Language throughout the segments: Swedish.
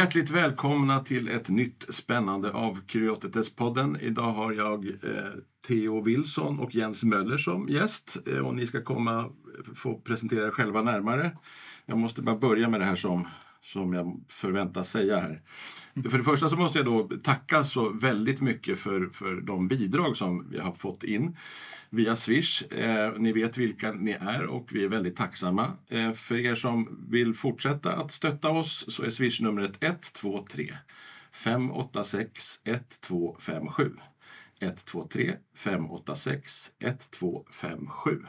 Hjärtligt välkomna till ett nytt spännande av Kuriotetes-podden. Idag har jag eh, Theo Wilson och Jens Möller som gäst eh, och ni ska komma få presentera er själva närmare. Jag måste bara börja med det här som, som jag förväntas säga här. För det första så måste jag då tacka så väldigt mycket för, för de bidrag som vi har fått in via Swish. Eh, ni vet vilka ni är och vi är väldigt tacksamma. Eh, för er som vill fortsätta att stötta oss så är Swish-numret 123 586 1257. 123 586 1257.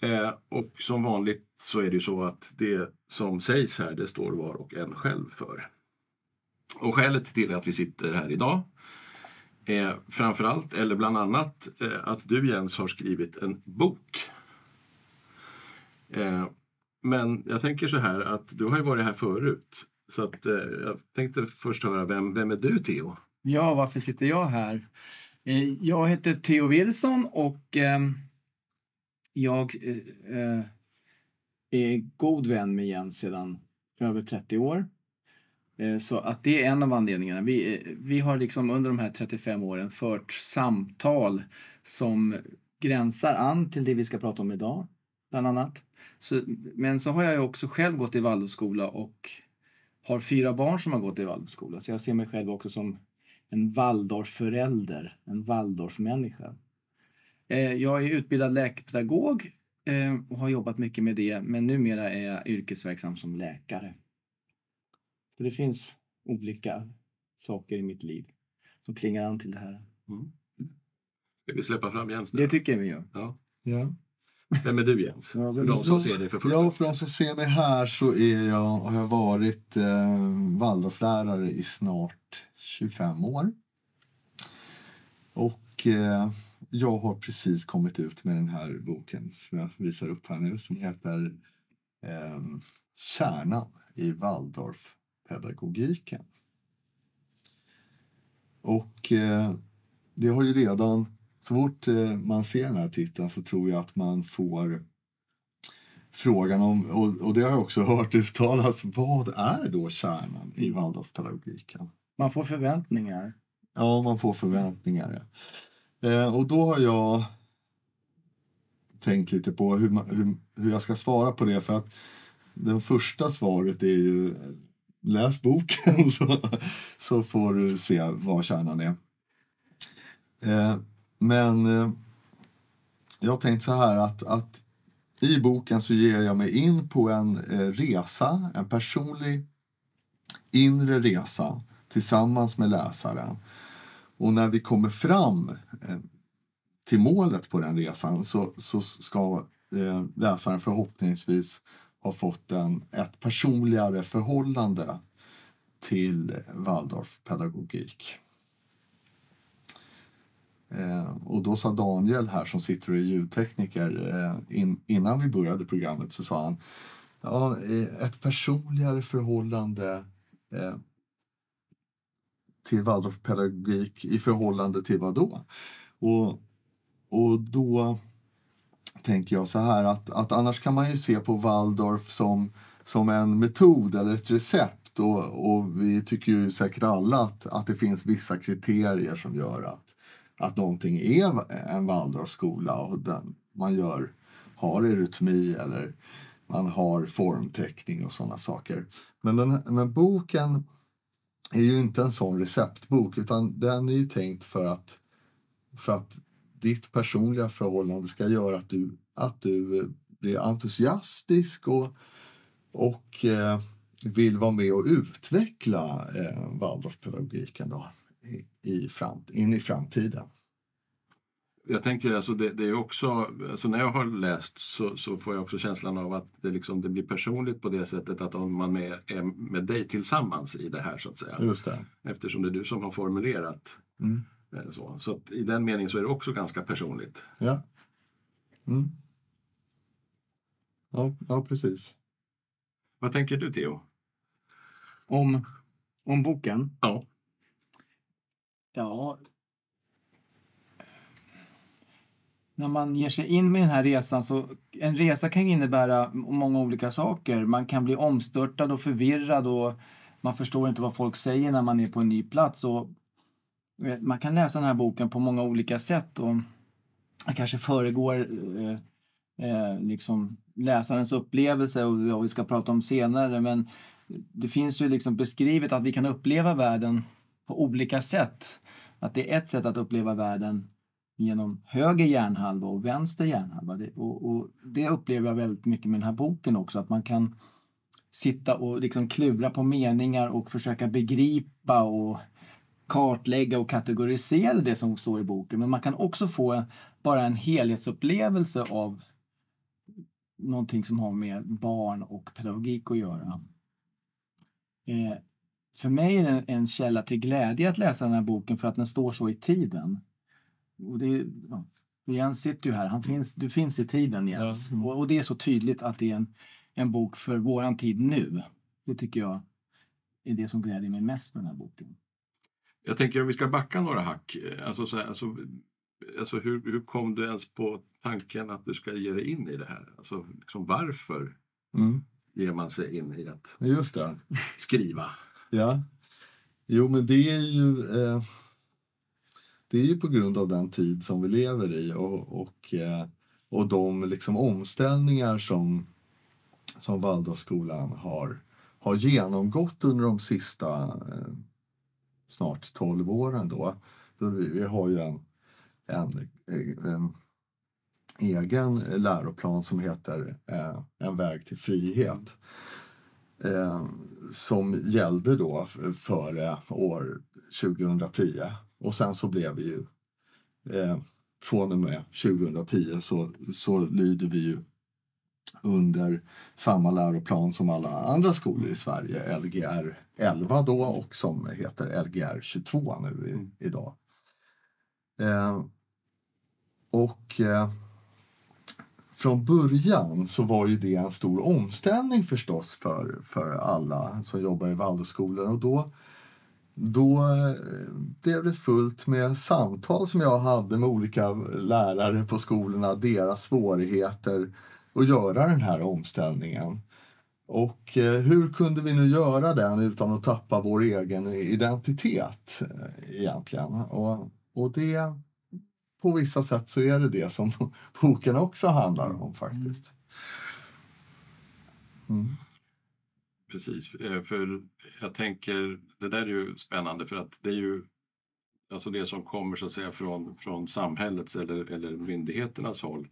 Eh, och som vanligt så är det ju så att det som sägs här, det står var och en själv för. Och skälet till att vi sitter här idag är framförallt, eller bland annat, eh, att du Jens har skrivit en bok. Eh, men jag tänker så här att du har ju varit här förut. Så att, eh, jag tänkte först höra, vem, vem är du Theo? Ja, varför sitter jag här? Eh, jag heter Theo Wilson och eh, jag eh, eh, är god vän med Jens sedan över 30 år. Eh, så att det är en av anledningarna. Vi, eh, vi har liksom under de här 35 åren fört samtal som gränsar an till det vi ska prata om idag, bland annat. Så, men så har jag också själv gått i Waldorfskola och har fyra barn som har gått i Waldorfskola. Så jag ser mig själv också som en Waldorf-förälder, en Waldorf-människa. Eh, jag är utbildad läkepedagog och har jobbat mycket med det, men numera är jag yrkesverksam som läkare. Så det finns olika saker i mitt liv som klingar an till det här. Mm. Ska vi släppa fram Jens nu? Det tycker jag vi gör. Ja. Ja. Vem är du Jens? Ja, för de som ser dig för första Ja, för de som ser mig här så är jag, har jag varit eh, Waldorflärare i snart 25 år. Och eh, jag har precis kommit ut med den här boken som jag visar upp här nu som heter eh, Kärnan i Waldorf pedagogiken. Och eh, det har ju redan, så fort eh, man ser den här titeln så tror jag att man får frågan om, och, och det har jag också hört uttalas, vad är då kärnan i Waldorfpedagogiken? Man får förväntningar. Ja, man får förväntningar. Ja. Eh, och då har jag tänkt lite på hur, man, hur, hur jag ska svara på det för att det första svaret är ju läs boken så, så får du se vad kärnan är. Eh, men eh, jag har tänkt så här att, att i boken så ger jag mig in på en eh, resa, en personlig inre resa tillsammans med läsaren. Och när vi kommer fram eh, till målet på den resan så, så ska eh, läsaren förhoppningsvis ha fått en, ett personligare förhållande till Waldorfpedagogik. Eh, och då sa Daniel här som sitter och är ljudtekniker, eh, in, innan vi började programmet så sa han ja, eh, ett personligare förhållande eh, till Waldorfpedagogik i förhållande till vad då? Och, och då tänker jag så här att, att annars kan man ju se på Waldorf som, som en metod eller ett recept och, och vi tycker ju säkert alla att, att det finns vissa kriterier som gör att, att någonting är en Waldorfskola och den, man gör, har eurytmi eller man har formteckning och sådana saker. Men, den, men boken är ju inte en sån receptbok utan den är ju tänkt för att, för att ditt personliga förhållande ska göra att du, att du eh, blir entusiastisk och, och eh, vill vara med och utveckla eh, Waldorfpedagogiken då, i, i fram, in i framtiden. Jag tänker alltså det, det är också, alltså när jag har läst så, så, får jag också känslan av att det, liksom, det blir personligt på det sättet att om man är, är med dig tillsammans i det här så att säga. Just det. Eftersom det är du som har formulerat mm. Eh, så. Så i den meningen så är det också ganska personligt. Ja. Mm. Ja, ja, precis. Vad tänker du Theo? Om, om boken? Ja. Ja. När man ger sig in med den här resan så en resa kan innebära många olika saker. Man kan bli omstörtad och förvirrad och man förstår inte vad folk säger när man är på en ny plats. Och man kan läsa den här boken på många olika sätt. Och jag kanske föregår eh, eh, liksom läsarens upplevelse och vad vi ska prata om senare. Men det finns ju liksom beskrivet att vi kan uppleva världen på olika sätt. Att det är ett sätt att uppleva världen genom höger hjärnhalva och vänster hjärnhalva. Det, och, och, det upplever jag väldigt mycket med den här boken också, att man kan sitta och liksom klura på meningar och försöka begripa och kartlägga och kategorisera det som står i boken. Men man kan också få bara en helhetsupplevelse av någonting som har med barn och pedagogik att göra. Eh, för mig är det en källa till glädje att läsa den här boken för att den står så i tiden. Och det, ja, Jens sitter ju här, han finns, du finns i tiden Jens. Ja. Och, och, det är så tydligt att det är en, en bok för våran tid nu. Det tycker jag är det som gläder mig mest med den här boken. Jag tänker om vi ska backa några hack. Alltså, så här, alltså, alltså hur, hur kom du ens på tanken att du ska ge dig in i det här? Alltså, liksom, varför mm. ger man sig in i att Just det. skriva? Ja. Jo, men det är ju... Eh det är ju på grund av den tid som vi lever i och, och, eh, och de liksom omställningar som, som Waldorfskolan har, har genomgått under de sista eh, snart 12 åren. Då. Vi, vi har ju en, en, eh, en egen läroplan som heter eh, En väg till frihet. Eh, som gällde då före år 2010 och sen så blev vi ju eh, från och med 2010 så, så lyder vi ju under samma läroplan som alla andra skolor i Sverige, Lgr 11 då och som heter Lgr 22 nu i, mm. idag. Eh, och eh, från början så var ju det en stor omställning förstås för, för alla som jobbar i Waldorfskolor och då då eh, blev det fullt med samtal som jag hade med olika lärare på skolorna, deras svårigheter att göra den här omställningen. Och eh, hur kunde vi nu göra den utan att tappa vår egen identitet eh, egentligen? Och, och det, på vissa sätt så är det det som boken också handlar om faktiskt. Mm. Precis, eh, för jag tänker, det där är ju spännande för att det är ju alltså det som kommer så att säga från, från samhällets eller, eller myndigheternas håll.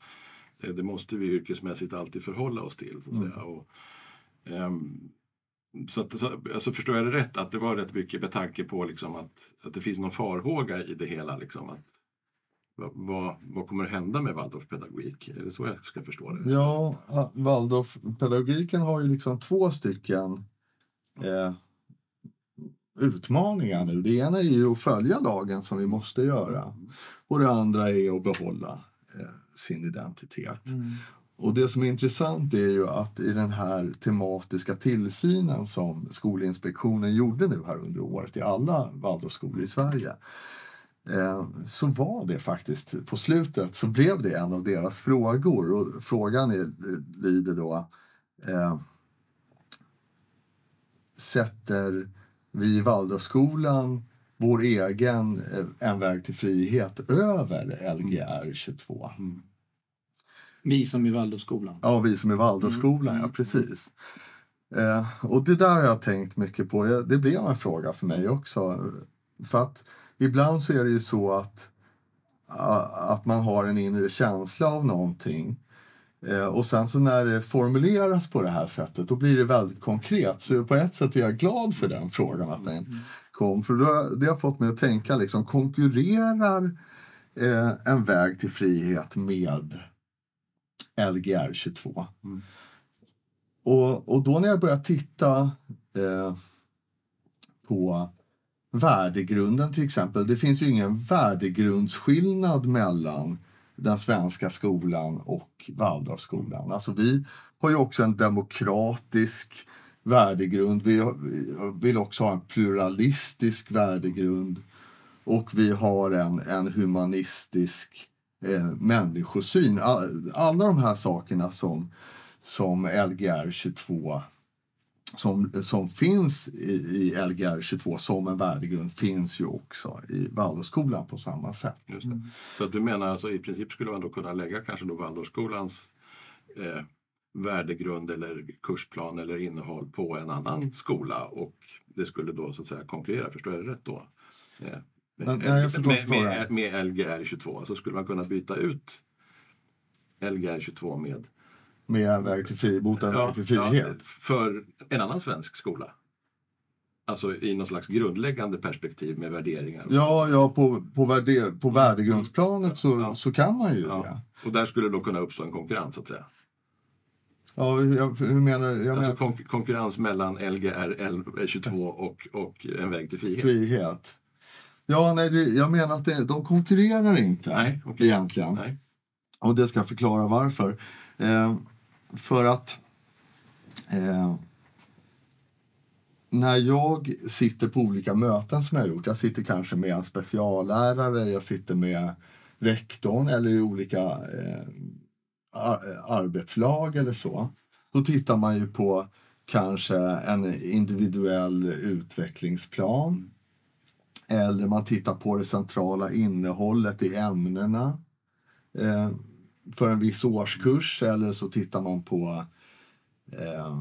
Det, det måste vi yrkesmässigt alltid förhålla oss till. Så att mm. säga. Och, um, så, att, så alltså förstår jag det rätt att det var rätt mycket med tanke på liksom att, att det finns någon farhåga i det hela. Liksom, att, vad, vad kommer att hända med Waldorfpedagogik? Är det så jag ska förstå det? Ja, Waldorfpedagogiken har ju liksom två stycken eh, utmaningar nu. Det ena är ju att följa lagen som vi måste göra och det andra är att behålla eh, sin identitet. Mm. Och det som är intressant är ju att i den här tematiska tillsynen som Skolinspektionen gjorde nu här under året i alla Waldorfskolor i Sverige så var det faktiskt, på slutet så blev det en av deras frågor. Och frågan är, lyder då eh, Sätter vi i Waldorfskolan vår egen eh, En väg till frihet över Lgr 22? Mm. Vi som i Waldorfskolan? Ja, vi som i Waldorfskolan, mm. ja precis. Eh, och det där har jag tänkt mycket på. Det blev en fråga för mig också. För att ibland så är det ju så att, att man har en inre känsla av någonting. Eh, och sen så när det formuleras på det här sättet då blir det väldigt konkret. Så på ett sätt är jag glad för den frågan att den kom. För det har fått mig att tänka liksom, konkurrerar eh, en väg till frihet med Lgr 22? Mm. Och, och då när jag börjar titta eh, på värdegrunden till exempel. Det finns ju ingen värdegrundsskillnad mellan den svenska skolan och Waldorfskolan. Alltså vi har ju också en demokratisk värdegrund. Vi vill också ha en pluralistisk värdegrund. Och vi har en, en humanistisk eh, människosyn. All, alla de här sakerna som, som Lgr 22 som, som finns i, i Lgr 22 som en värdegrund finns ju också i Waldorfskolan på samma sätt. Det. Så att du menar alltså i princip skulle man då kunna lägga kanske då Waldorfskolans eh, värdegrund eller kursplan eller innehåll på en annan skola och det skulle då så att säga konkurrera, förstår jag det rätt då? Eh, med, Nej, med, med, med Lgr 22, så skulle man kunna byta ut Lgr 22 med Med en väg till, fri, mot en Ja, väg till frihet. ja, för en annan svensk skola. Alltså i någon slags grundläggande perspektiv med värderingar. Ja, ja på, på, värde, på värdegrundsplanet så, Ja. så kan man ju Ja. det. Och där skulle då kunna uppstå en konkurrens så att säga. Ja, hur, jag- hur menar du? Jag Alltså menar kon- konkurrens mellan Lgr L- 22 och, och En väg till frihet. frihet. Ja, nej, det, jag menar att det, de konkurrerar inte Nej, okej. egentligen. Nej. Och det ska jag förklara varför. Eh, för att eh, när jag sitter på olika möten som jag har gjort, jag sitter kanske med en speciallärare, jag sitter med rektorn eller i olika eh, arbetslag eller så. Då tittar man ju på kanske en individuell utvecklingsplan. Eller man tittar på det centrala innehållet i ämnena eh, för en viss årskurs eller så tittar man på eh,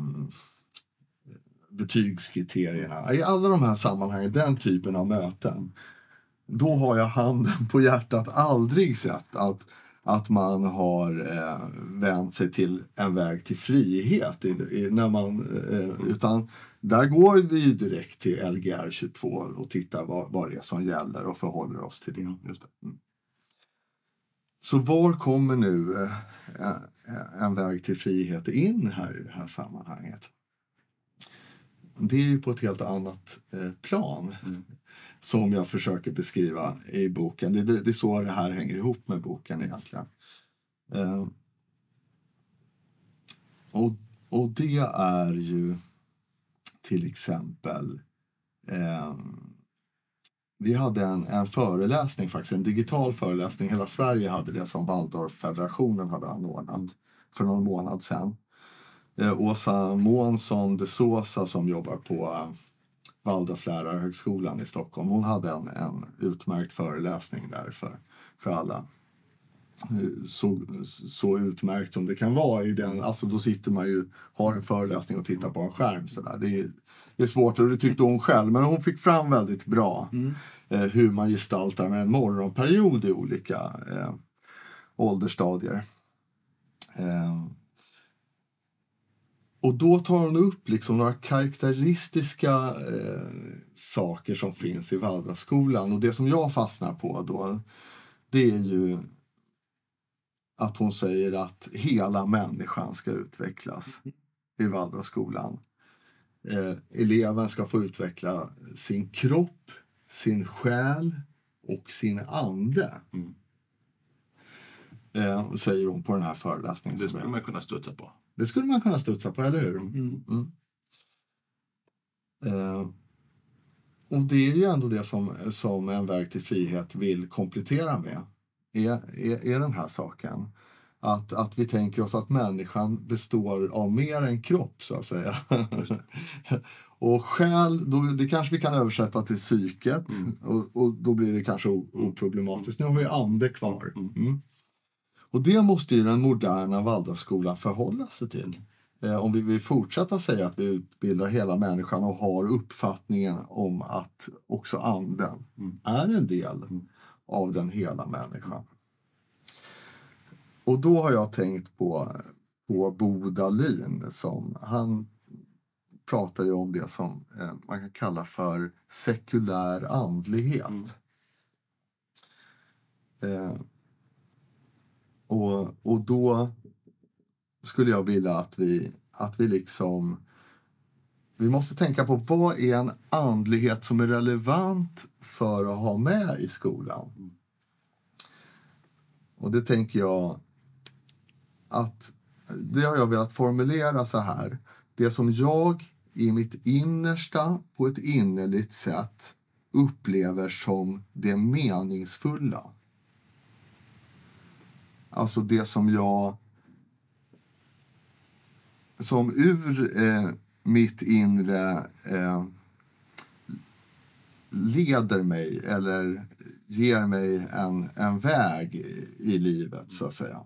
betygskriterierna. I alla de här sammanhangen, den typen av möten, då har jag handen på hjärtat aldrig sett att, att man har eh, vänt sig till en väg till frihet. I, i, när man, eh, utan där går vi ju direkt till Lgr 22 och tittar vad, vad det är som gäller och förhåller oss till det. Just det. Mm. Så var kommer nu eh, en väg till frihet in här i det här sammanhanget? Det är ju på ett helt annat eh, plan som jag försöker beskriva i boken. Det, det, det är så det här hänger ihop med boken egentligen. Eh, och, och det är ju till exempel eh, vi hade en, en föreläsning, faktiskt en digital föreläsning. Hela Sverige hade det som Waldorffederationen hade anordnat för någon månad sedan. Eh, Åsa Månsson de Sosa som jobbar på eh, Waldorflärarhögskolan i Stockholm. Hon hade en, en utmärkt föreläsning där för, för alla. Så, så utmärkt som det kan vara. I den, alltså då sitter man ju, har en föreläsning och tittar på en skärm. Så där. Det, är, det är svårt och det tyckte hon själv. Men hon fick fram väldigt bra eh, hur man gestaltar en morgonperiod i olika eh, åldersstadier. Eh, och då tar hon upp liksom några karaktäristiska eh, saker som finns i Waldorfskolan. Och det som jag fastnar på då, det är ju att hon säger att hela människan ska utvecklas i Waldorfskolan. Eh, eleven ska få utveckla sin kropp, sin själ och sin ande. Mm. Eh, säger hon på den här föreläsningen. Det skulle man kunna studsa på. det skulle man kunna studsa på, eller hur? Mm. Mm. Eh, och det är ju ändå det som, som En väg till frihet vill komplettera med. Är, är, är den här saken. Att, att vi tänker oss att människan består av mer än kropp, så att säga. och själ, då, det kanske vi kan översätta till psyket. Och, och då blir det kanske oproblematiskt. Nu har vi ande kvar. Mm. Och det måste ju den moderna Waldorfskolan förhålla sig till. Eh, om vi vill fortsätta säga att vi utbildar hela människan och har uppfattningen om att också anden är en del av den hela människan. Och då har jag tänkt på, på Bo Dahlin som han pratar ju om det som eh, man kan kalla för sekulär andlighet. Eh, och, och då skulle jag vilja att vi, att vi liksom... Vi måste tänka på vad är en andlighet som är relevant för att ha med i skolan. Och det tänker jag att det har jag velat formulera så här. Det som jag i mitt innersta på ett innerligt sätt upplever som det meningsfulla. Alltså det som jag som ur, eh, mitt inre eh, leder mig eller ger mig en, en väg i, i livet, så att säga.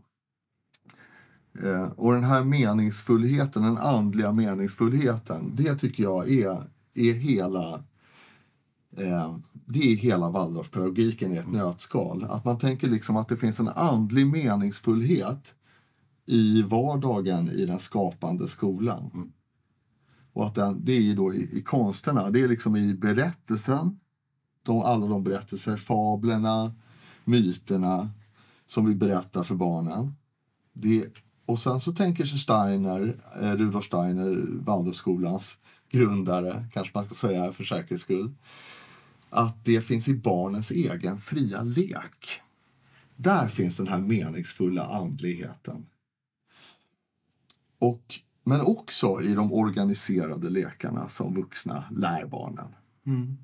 Eh, och den här meningsfullheten, den andliga meningsfullheten, det tycker jag är, är hela eh, det är hela Waldorfpedagogiken i ett nötskal. Att man tänker liksom att det finns en andlig meningsfullhet i vardagen i den skapande skolan. Mm. Och att den, det är ju då i, i konsterna, det är liksom i berättelsen, de, alla de berättelser, fablerna, myterna som vi berättar för barnen. Det, och sen så tänker sig Steiner, eh, Rudolf Steiner, Waldorfskolans grundare, kanske man ska säga för säkerhets skull, att det finns i barnens egen fria lek. Där finns den här meningsfulla andligheten. Och, men också i de organiserade lekarna som vuxna lär barnen. Mm.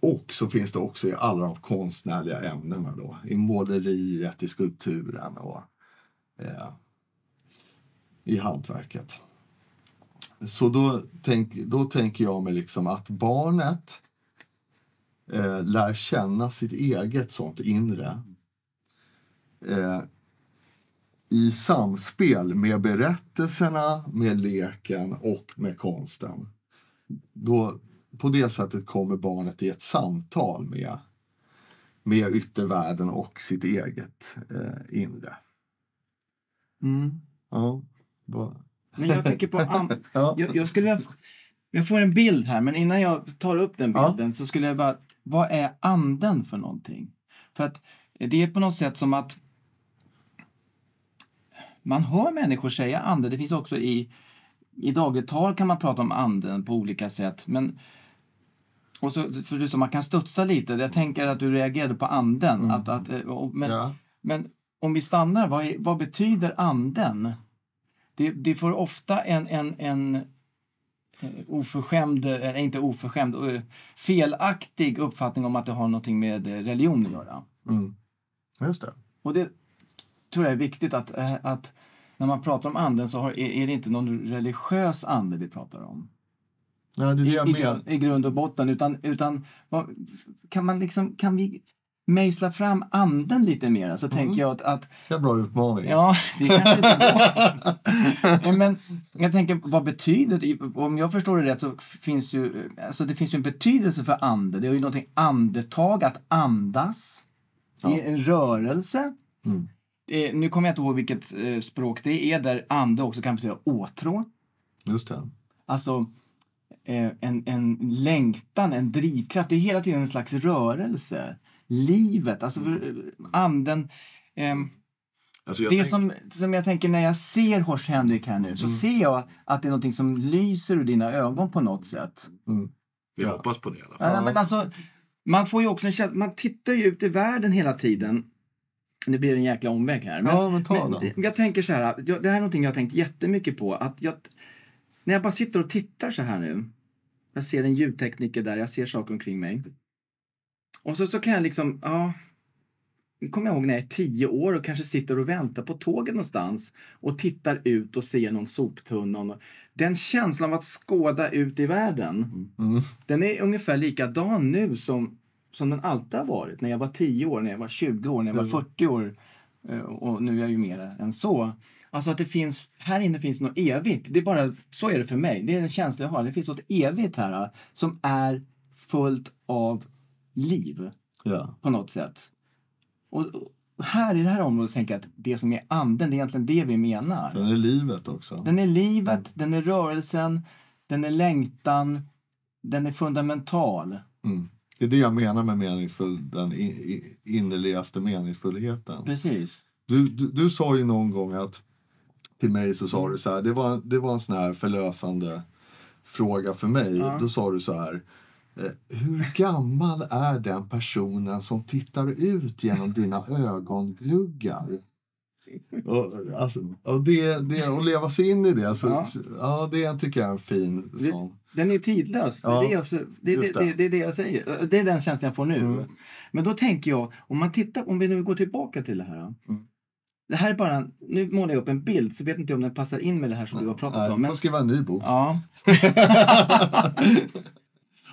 Och så finns det också i alla de konstnärliga ämnena då. I måleriet, i skulpturen och eh, i hantverket. Så då, tänk, då tänker jag mig liksom att barnet eh, lär känna sitt eget sånt inre eh, i samspel med berättelserna, med leken och med konsten. Då, på det sättet kommer barnet i ett samtal med, med yttervärlden och sitt eget eh, inre. Mm. Ja, då, Men jag tänker på... An- ja. jag, jag skulle. Jag får en bild här, men innan jag tar upp den Ja. bilden så skulle jag bara... Vad är anden för någonting? För att det är på något sätt som att man hör människor säga ande. Det finns också i, i dagligt tal kan man prata om anden på olika sätt. Men, och så, för du sa, man kan studsa lite. Jag tänker att du reagerade på anden. Mm. Att, att, eh, men, ja. men om vi stannar, vad, är, vad betyder anden? Det, det får ofta en, en, en eh, oförskämd, eller inte oförskämd, eh, felaktig uppfattning om att det har någonting med religion att göra. Mm. Just det. Och det tror jag är viktigt att, eh, att när man pratar om anden så har, är, det inte någon religiös ande vi pratar om. Ja, det det I, grund, I grund och botten. Utan, utan kan, man liksom, kan vi mejsla fram anden lite mer? Så tänker jag att, att Det är en bra utmaning. Ja, det kanske inte är. Men jag tänker, vad betyder det? Om jag förstår det rätt så finns ju, alltså det finns ju en betydelse för ande. Det är ju någonting andetag, att andas. Det är Ja. en rörelse. Mm. Eh, nu kommer jag inte ihåg vilket eh, språk det är där ande också kan betyda åtrå. Just det. Alltså eh, en, en längtan, en drivkraft. Det är hela tiden en slags rörelse. Livet, alltså eh, anden. ehm, Alltså jag det tänk- som, som jag tänker när jag ser Horst Henrik här nu så Mm. ser jag att det är något som lyser ur dina ögon på något sätt. Mm. Vi Ja. hoppas på det i alla fall. Ja. Ja. men alltså, man får ju också en känsla, man tittar ju ut i världen hela tiden. Nu blir det en jäkla omväg här. Men, Ja, men ta men den. jag tänker så här, det här är någonting jag har tänkt jättemycket på. Att jag, när jag bara sitter och tittar så här nu. Jag ser en ljudtekniker där, jag ser saker omkring mig. Och så, så kan jag liksom, ja. Nu kommer jag ihåg när jag är tio år och kanske sitter och väntar på tåget någonstans och tittar ut och ser någon soptunna. och Den känslan av att skåda ut i världen, Mm. den är ungefär likadan nu som, som den alltid har varit. När jag var 10 år, när jag var 20 år, när jag var Mm. 40 år eh, och nu är jag ju mer än så. Alltså att det finns, här inne finns något evigt. Det är bara, så är det för mig. Det är en känsla jag har. Det finns något evigt här eh, som är fullt av liv Ja. på något sätt. Och, och här i det här området tänker jag att det som är anden, det är egentligen det vi menar. Den är livet också. Den är livet, den är rörelsen, den är längtan, den är fundamental. Mm. Det är det jag menar med meningsfull, den innerligaste meningsfullheten. Precis. Du, du, du sa ju någon gång att till mig så sa du så här, det var, det var en sån här förlösande fråga för mig. Ja. Då sa du så här, eh, hur gammal är den personen som tittar ut genom dina ögongluggar? Och, alltså, och det, det, att leva sig in i det, så, Ja. ja. det tycker jag är en fin sån. Den är tidlös. Ja, det, är det, jag, det, det, det. är det jag säger. Det är den känslan jag får nu. Mm. Men då tänker jag, om man tittar, om vi nu går tillbaka till det här. Mm. det här är bara nu målar jag upp en bild så vet inte om den passar in med det här som du har pratat Nej, om. Men, får skriva en ny bok. ja.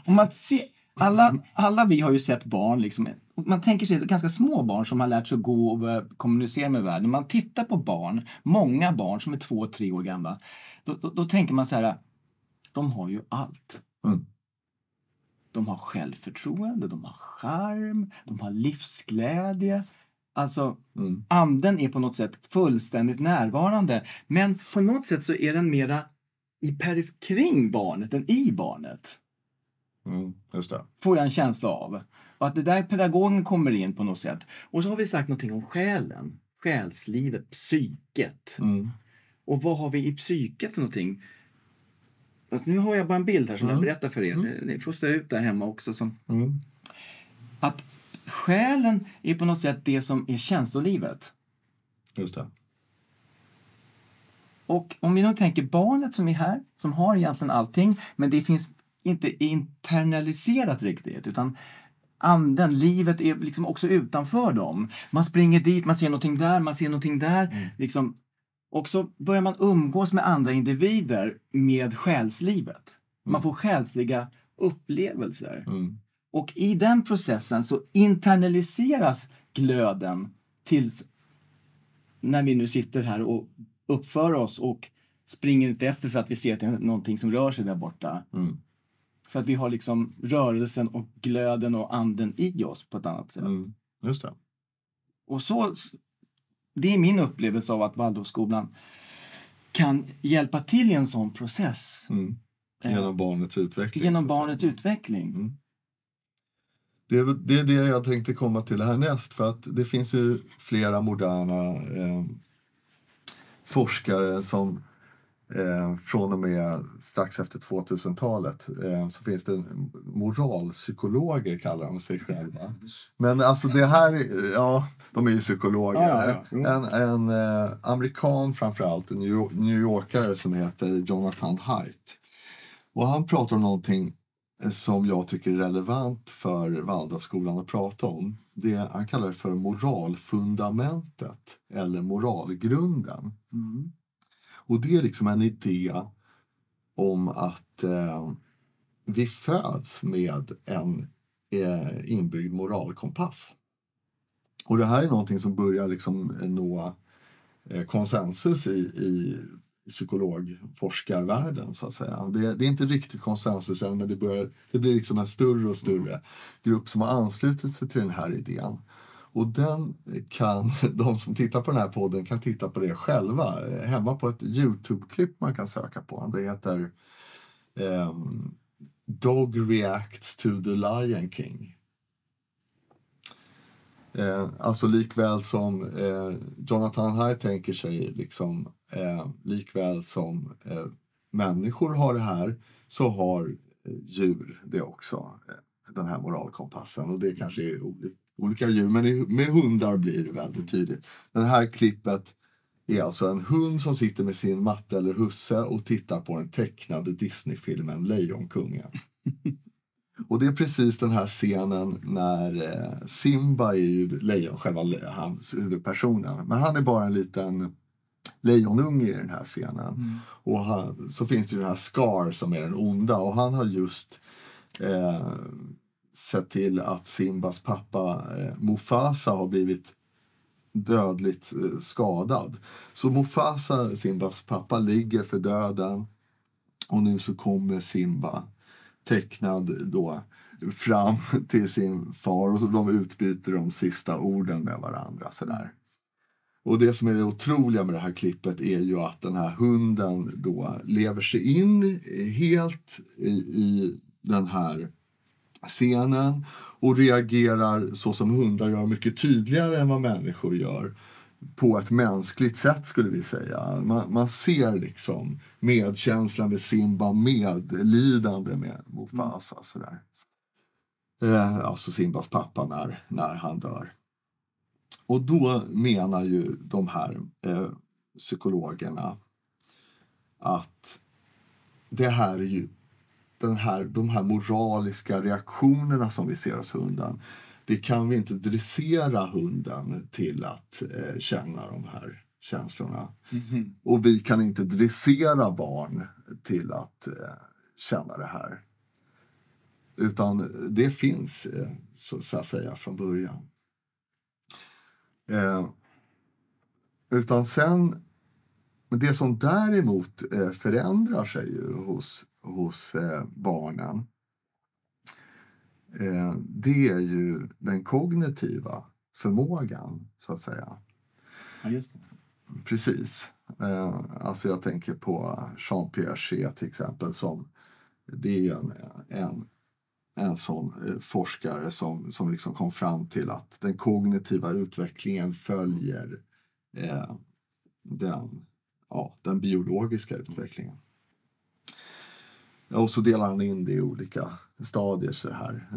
om man ser, alla, alla vi har ju sett barn, liksom, man tänker sig ganska små barn som har lärt sig att gå och börja kommunicera med världen. Man tittar på barn, många barn som är två, tre år gamla. Då, då, då tänker man så här, de har ju allt. Mm. De har självförtroende, de har charm, de har livsglädje. Alltså, Mm. anden är på något sätt fullständigt närvarande. Men på något sätt så är den mera i perif- kring barnet än i barnet. Mm. Just det. Får jag en känsla av. Och att det där pedagogen kommer in på något sätt. Och så har vi sagt någonting om själen. Själslivet, psyket. Mm. Och vad har vi i psyket för någonting? Att nu har jag bara en bild här som jag Mm. berättar för er. Ni får stå ut där hemma också. Som, Mm. att själen är på något sätt det som är känslolivet. Just det. Och om vi nu tänker barnet som är här, som har egentligen allting, men det finns inte internaliserat riktigt, utan anden, livet är liksom också utanför dem. Man springer dit, man ser någonting där, man ser någonting där. Mm. Liksom. Och så börjar man umgås med andra individer med själslivet. Man Mm. får själsliga upplevelser. Mm. Och i den processen så internaliseras glöden tills när vi nu sitter här och uppför oss och springer inte efter för att vi ser att det är någonting som rör sig där borta. Mm. För att vi har liksom rörelsen och glöden och anden i oss på ett annat sätt. Mm. Just det. Och så, det är min upplevelse av att Waldorfskolan kan hjälpa till i en sån process. Mm. eh, Genom barnets utveckling. genom barnets utveckling. Mm. Det är, det är det jag tänkte komma till härnäst. För att det finns ju flera moderna eh, forskare som eh, från och med strax efter 2000-talet eh, så finns det moralpsykologer kallar de sig själva. Men alltså det här, är- ja, de är ju psykologer. Ja, ja, ja. Jo. En, en eh, amerikan framförallt, en New Yorkare som heter Jonathan Haidt. Och han pratar om någonting eh, som jag tycker är relevant för Waldorfskolan att prata om. Det, han kallar det för moralfundamentet eller moralgrunden. Mm. Och det är liksom en idé om att eh, vi föds med en eh, inbyggd moralkompass. Och det här är någonting som börjar liksom nå eh, konsensus i, i psykologforskarvärlden så att säga. Det, det är inte riktigt konsensus än men det, börjar, det blir liksom en större och större grupp som har anslutit sig till den här idén. Och den kan, de som tittar på den här podden kan titta på det själva eh, hemma på ett Youtube-klipp man kan söka på. Det heter um, Dog reacts to the Lion King. Eh, alltså likväl som eh, Jonathan Haidt tänker sig, liksom, eh, likväl som eh, människor har det här, så har eh, djur det också, eh, den här moralkompassen. Och det kanske är olika olika djur, men med hundar blir det väldigt tydligt. Det här klippet är alltså en hund som sitter med sin matte eller husse och tittar på den tecknade Disneyfilmen Lejonkungen. Och det är precis den här scenen när eh, Simba är ju lejon, själva le- hans huvudpersonen. Men han är bara en liten lejonunge i den här scenen. Och han, så finns det ju den här Scar som är den onda och han har just eh, sett till att Simbas pappa eh, Mufasa har blivit dödligt eh, skadad. Så Mufasa, Simbas pappa, ligger för döden och nu så kommer Simba tecknad då fram till sin far och så de utbyter de sista orden med varandra. Sådär. Och det som är det otroliga med det här klippet är ju att den här hunden då lever sig in helt i, i den här scenen och reagerar så som hundar gör mycket tydligare än vad människor gör på ett mänskligt sätt skulle vi säga. Man, man ser liksom medkänslan med Simba, medlidande med Mufasa. Sådär. Eh, alltså Simbas pappa när, när han dör. Och då menar ju de här eh, psykologerna att det här är ju den här, de här moraliska reaktionerna som vi ser hos hunden. det kan vi inte dressera hunden till att eh, känna de här känslorna. Mhm. Och vi kan inte dressera barn till att eh, känna det här. Utan det finns, eh, så, så att säga, från början. Eh, utan sen, men det som däremot eh, förändrar sig hos, hos eh, barnen eh, det är ju den kognitiva förmågan, så att säga. Ja, just det. Precis. Eh, alltså jag tänker på Jean Piaget till exempel. som Det är en, en, en sån forskare som, som liksom kom fram till att den kognitiva utvecklingen följer eh, den, ja, den biologiska utvecklingen. Och så delar han in det i olika stadier. Så här.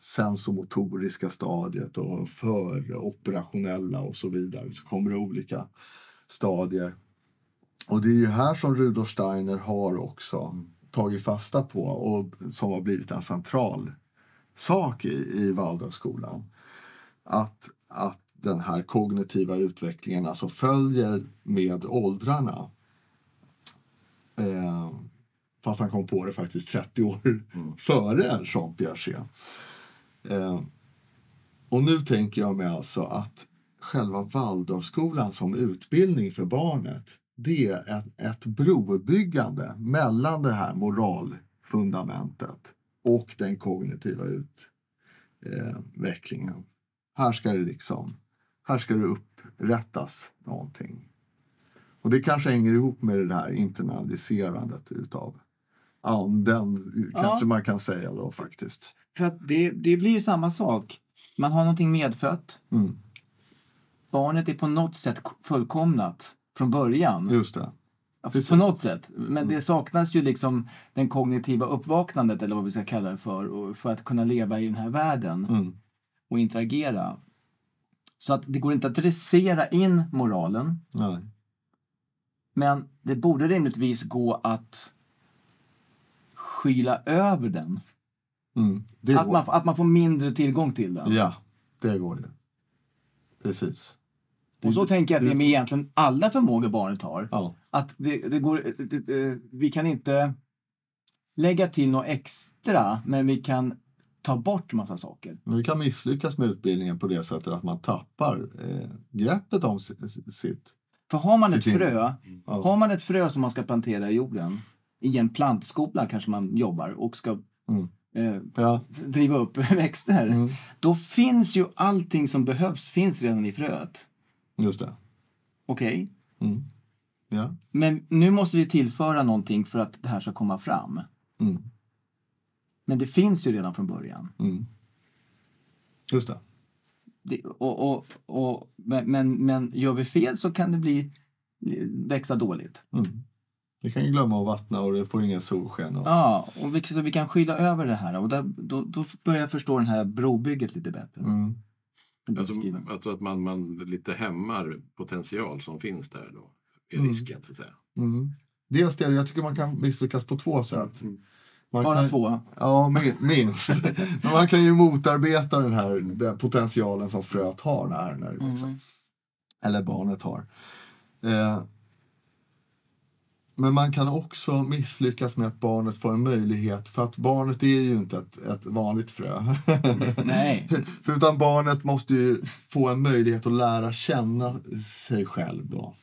Sensomotoriska stadiet och föroperationella och så vidare. Så kommer det olika stadier. Och det är ju här som Rudolf Steiner har också tagit fasta på och som har blivit en central sak i, i Waldorfskolan. Att, att den här kognitiva utvecklingen alltså följer med åldrarna. Eh, fast han kom på det faktiskt 30 år före Jean Piaget. Eh, och nu tänker jag mig alltså att själva Waldorfskolan som utbildning för barnet det är ett, ett brobyggande mellan det här moralfundamentet och den kognitiva utvecklingen. Här ska det liksom, här ska det upprättas någonting. Och det kanske hänger ihop med det här internaliserandet utav anden, Ja. kanske man kan säga då faktiskt. För det, det blir ju samma sak. Man har någonting medfött. Mm, Barnet är på något sätt fullkomnat från början. just det. Ja, precis. På något sätt. Men det saknas ju liksom den kognitiva uppvaknandet eller vad vi ska kalla det för. För att kunna leva i den här världen Mm, och interagera. Så att det går inte att dressera in moralen. nej. Men det borde rimligtvis gå att skyla över den. Mm, det Att man, att man får mindre tillgång till den. Ja, det går ju. Precis. Och så tänker jag att det är med egentligen alla förmågor barnet har. Ja, Att det, det går, det, det, vi kan inte lägga till något extra, men vi kan ta bort massa saker. men vi kan misslyckas med utbildningen på det sättet att man tappar eh, greppet om sitt. För har man ett Sitt in- frö, Ja. har man ett frö som man ska plantera i jorden, i en plantskola kanske man jobbar och ska Mm. eh, Ja, driva upp växter. mm, Då finns ju allting som behövs finns redan i fröet. just det. Okej? Mm. Ja. Men nu måste vi tillföra någonting för att det här ska komma fram. Mm. Men det finns ju redan från början. Mm. Just det. Det, och, och, och, men, men, men gör vi fel så kan det bli växa dåligt. Mm. Vi kan ju glömma att vattna och det får ingen solsken. Och... Ja, och vi, så vi kan skylla över det här. Och där, då, då börjar jag förstå det här brobygget lite bättre. Mm. Alltså, alltså att man, man lite hämmar potential som finns där då. Är Mm. risken så att säga. Mm. Dels det, jag tycker man kan misslyckas på två sätt. Man Bara kan, två. Ja, min- minst. Men man kan ju motarbeta den här den potentialen som fröet har när, när. Mm. Eller barnet har. Eh, men man kan också misslyckas med att barnet får en möjlighet, för att barnet är ju inte ett, ett vanligt frö. Nej. Utan barnet måste ju få en möjlighet att lära känna sig själv då.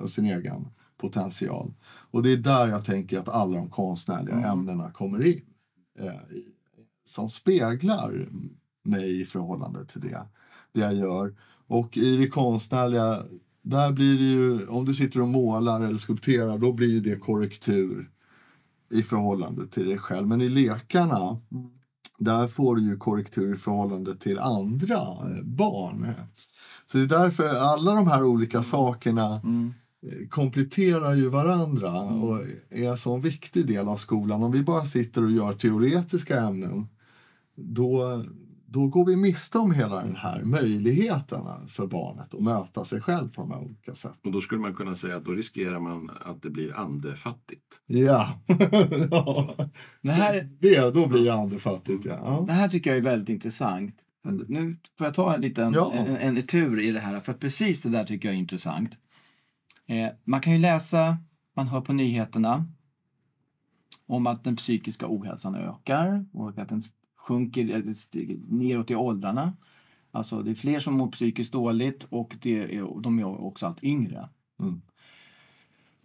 Och sin egen potential. Och det är där jag tänker att alla de konstnärliga Mm. ämnena kommer in. Eh, som speglar mig i förhållande till det, det jag gör. Och i det konstnärliga, där blir det ju, om du sitter och målar eller skulpterar, då blir ju det korrektur i förhållande till dig själv. Men i lekarna, där får du ju korrektur i förhållande till andra eh, barn. Så det är därför alla de här olika sakerna Mm. eh, kompletterar ju varandra och är en sån viktig del av skolan. Om vi bara sitter och gör teoretiska ämnen, då, då går vi miste om hela den här möjligheten för barnet att möta sig själv på de här olika sätt. Och då skulle man kunna säga att då riskerar man att det blir andefattigt. Ja, ja. Det, här, det, då blir det andefattigt. Ja. det här tycker jag är väldigt intressant. Nu får jag ta en liten Ja. en, en tur i det här, för precis det där tycker jag är intressant. Eh, man kan ju läsa, man hör på nyheterna om att den psykiska ohälsan ökar och att den sjunker stiger neråt i åldrarna. Alltså det är fler som mår psykiskt dåligt och det är, de är också allt yngre. Mm.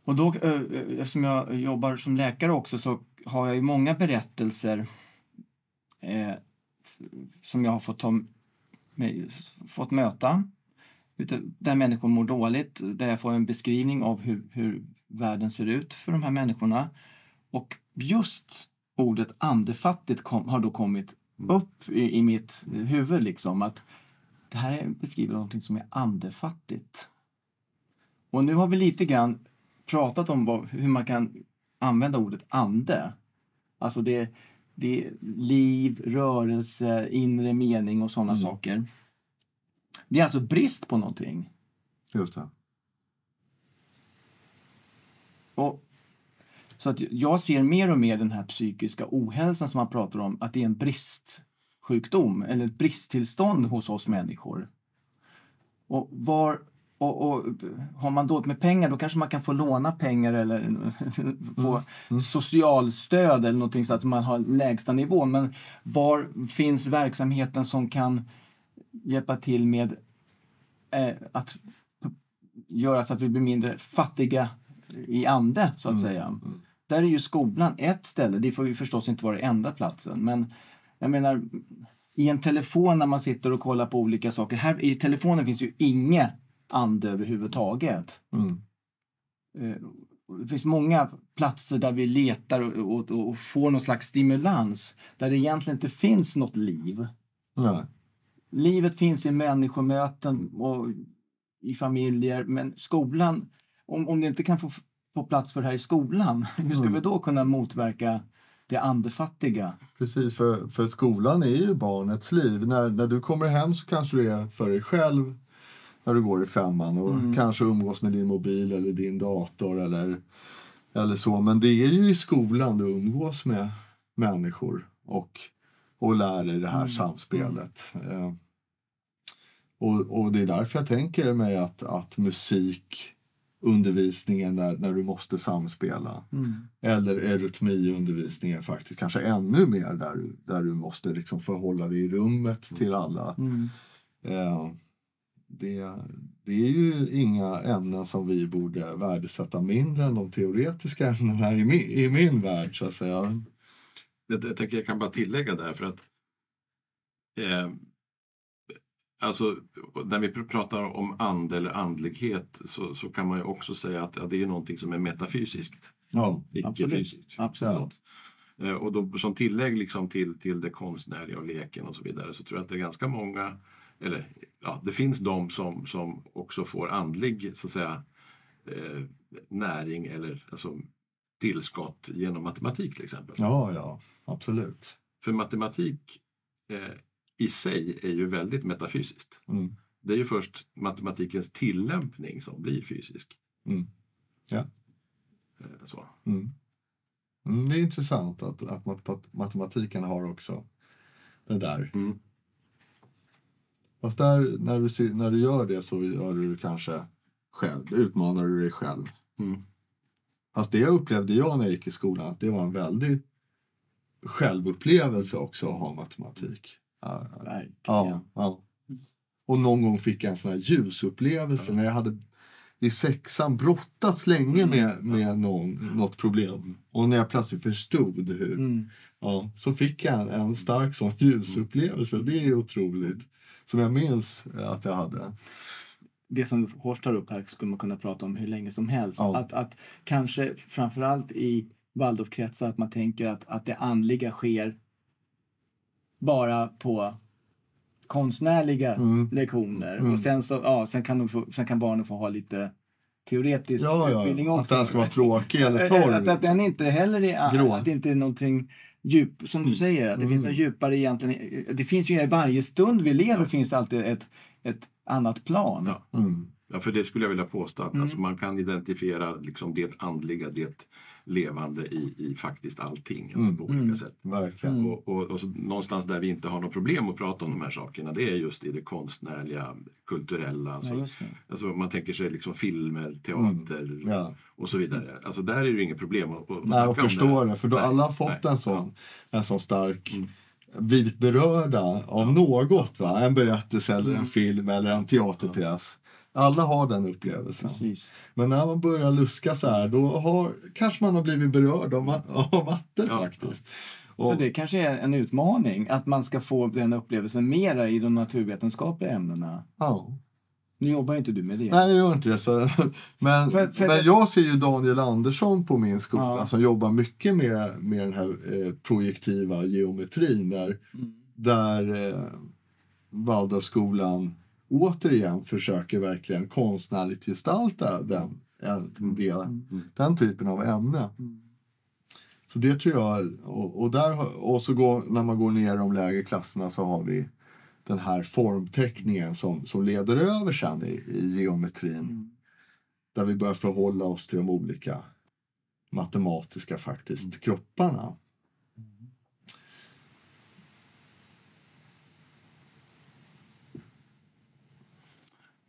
Och då, eh, eftersom jag jobbar som läkare också så har jag ju många berättelser eh, som jag har fått, ta, fått möta. Där människor mår dåligt, där jag får en beskrivning av hur, hur världen ser ut för de här människorna. Och just ordet andefattigt kom, har då kommit upp i, i mitt huvud. Liksom, att det här är- beskriver någonting som är andefattigt. Och nu har vi lite grann pratat om vad, hur man kan använda ordet ande. Alltså det, det är liv, rörelse, inre mening och sådana Mm. saker. Det är alltså brist på någonting. Just det. Och, så att jag ser mer och mer den här psykiska ohälsan som man pratar om, att det är en bristsjukdom eller ett bristtillstånd hos oss människor. Och, var, och, och har man dåligt med pengar då kanske man kan få låna pengar eller få Mm. socialstöd eller någonting så att man har lägsta nivå. Men var finns verksamheten som kan hjälpa till med eh, att göra så att vi blir mindre fattiga i ande, så att Mm, säga. mm. Där är ju skolan ett ställe. Det får ju förstås inte vara enda platsen. Men jag menar, i en telefon när man sitter och kollar på olika saker. Här i telefonen finns ju inget ande överhuvudtaget. Mm. Eh, Det finns många platser där vi letar och, och, och får någon slags stimulans. Där det egentligen inte finns något liv. Nej. Livet finns i människomöten och i familjer. Men skolan, om, om det inte kan få få plats för det här i skolan, hur ska Mm. vi då kunna motverka det andefattiga? Precis, för, för skolan är ju barnets liv. När, när du kommer hem så kanske du är för dig själv när du går i femman och Mm. kanske umgås med din mobil eller din dator eller, eller så. Men det är ju i skolan du umgås med människor och, och lär dig det här Mm. samspelet. Eh, och, och det är därför jag tänker mig att, att musikundervisningen när, när du måste samspela eller eurytmiundervisningen faktiskt, kanske ännu mer där, du- där du måste liksom förhålla dig i rummet till alla. Mm. Eh, det, det är ju inga ämnen som vi borde värdesätta mindre än de teoretiska ämnena i min, i min värld så att säga. Jag, jag jag kan bara tillägga där för att eh, Alltså när vi pr- pratar om ande eller andlighet så, så kan man ju också säga att ja, det är någonting som är metafysiskt. Ja, Icke-fysiskt. Absolut. Eh, Och då, som tillägg liksom till, till det konstnärliga och leken och så vidare så tror jag att det är ganska många, eller ja, det finns de som, som också får andlig så att säga, eh, näring eller alltså, tillskott genom matematik till exempel. ja, ja absolut. För matematik eh, i sig är ju väldigt metafysiskt. Mm. Det är ju först matematikens tillämpning som blir fysisk. Mm. Ja. Eh, så. Mm. Mm, det är intressant att, att mat- matematiken har också det där. Mm. Fast där, när du, när du gör det så gör du det kanske själv, utmanar du dig själv. Mm. Fast det upplevde jag när jag gick i skolan, att det var en väldig självupplevelse också att ha matematik. Ja, Verkligen. ja, ja. Och någon gång fick jag en sån här ljusupplevelse när jag hade i sexan brottats länge med, med någon, något problem. Och när jag plötsligt förstod hur, Mm. ja, så fick jag en, en stark sån ljusupplevelse. Det är otroligt. Som jag minns att jag hade. det som Horst tar upp här skulle man kunna prata om hur länge som helst. Ja. Att, att kanske framförallt i Waldorfkretsar att man tänker att, att det andliga sker bara på konstnärliga Mm. lektioner. Mm. Och sen, så, ja, sen, kan de få, sen kan barnen få ha lite teoretisk Ja, ja, utbildning också. Att den ska vara tråkig eller torr. att, att den inte heller är, Grå. att det inte är någonting djup, som du Mm. säger, att det Mm. finns något djupare egentligen. Det finns ju i varje stund vi lever finns det alltid ett, ett annat plan. Ja. Mm. Ja, för det skulle jag vilja påstå. Att Mm. alltså, man kan identifiera liksom det andliga, det levande i, i faktiskt allting. Alltså Mm. på olika Mm. sätt. Verkligen. Mm. Och, och, och så, någonstans där vi inte har något problem att prata om de här sakerna, det är just i det konstnärliga, kulturella. Alltså, Ja, alltså man tänker sig liksom filmer, teater Mm. Ja. och så vidare. Alltså där är det ju inget problem att, att Nej, och förstå det. det. För då Nej, alla har fått nej, en sån, en sån stark Mm. blivit berörda av något. Va? En berättelse eller Mm. en film eller en teaterpjäs. Alla har den upplevelsen. Precis. Men när man börjar luska så här, då har, kanske man har blivit berörd av, ma- av matte Ja. faktiskt. Så Och, det kanske är en utmaning att man ska få den upplevelsen mera i de naturvetenskapliga ämnena. ja. Nu jobbar ju inte du med det. Nej, jag gör inte det. Så, men, För- för- men jag ser ju Daniel Andersson på min skola Ja. som jobbar mycket med, med den här eh, projektiva geometrin där, Mm. där eh, Waldorfskolan återigen försöker verkligen konstnärligt gestalta den, en del, Mm. den typen av ämne. Mm. Så det tror jag, och, och, där, och så går, när man går ner i de lägre klasserna så har vi den här formteckningen som, som leder över sen i, i geometrin. Mm. Där vi börjar förhålla oss till de olika matematiska faktiskt kropparna.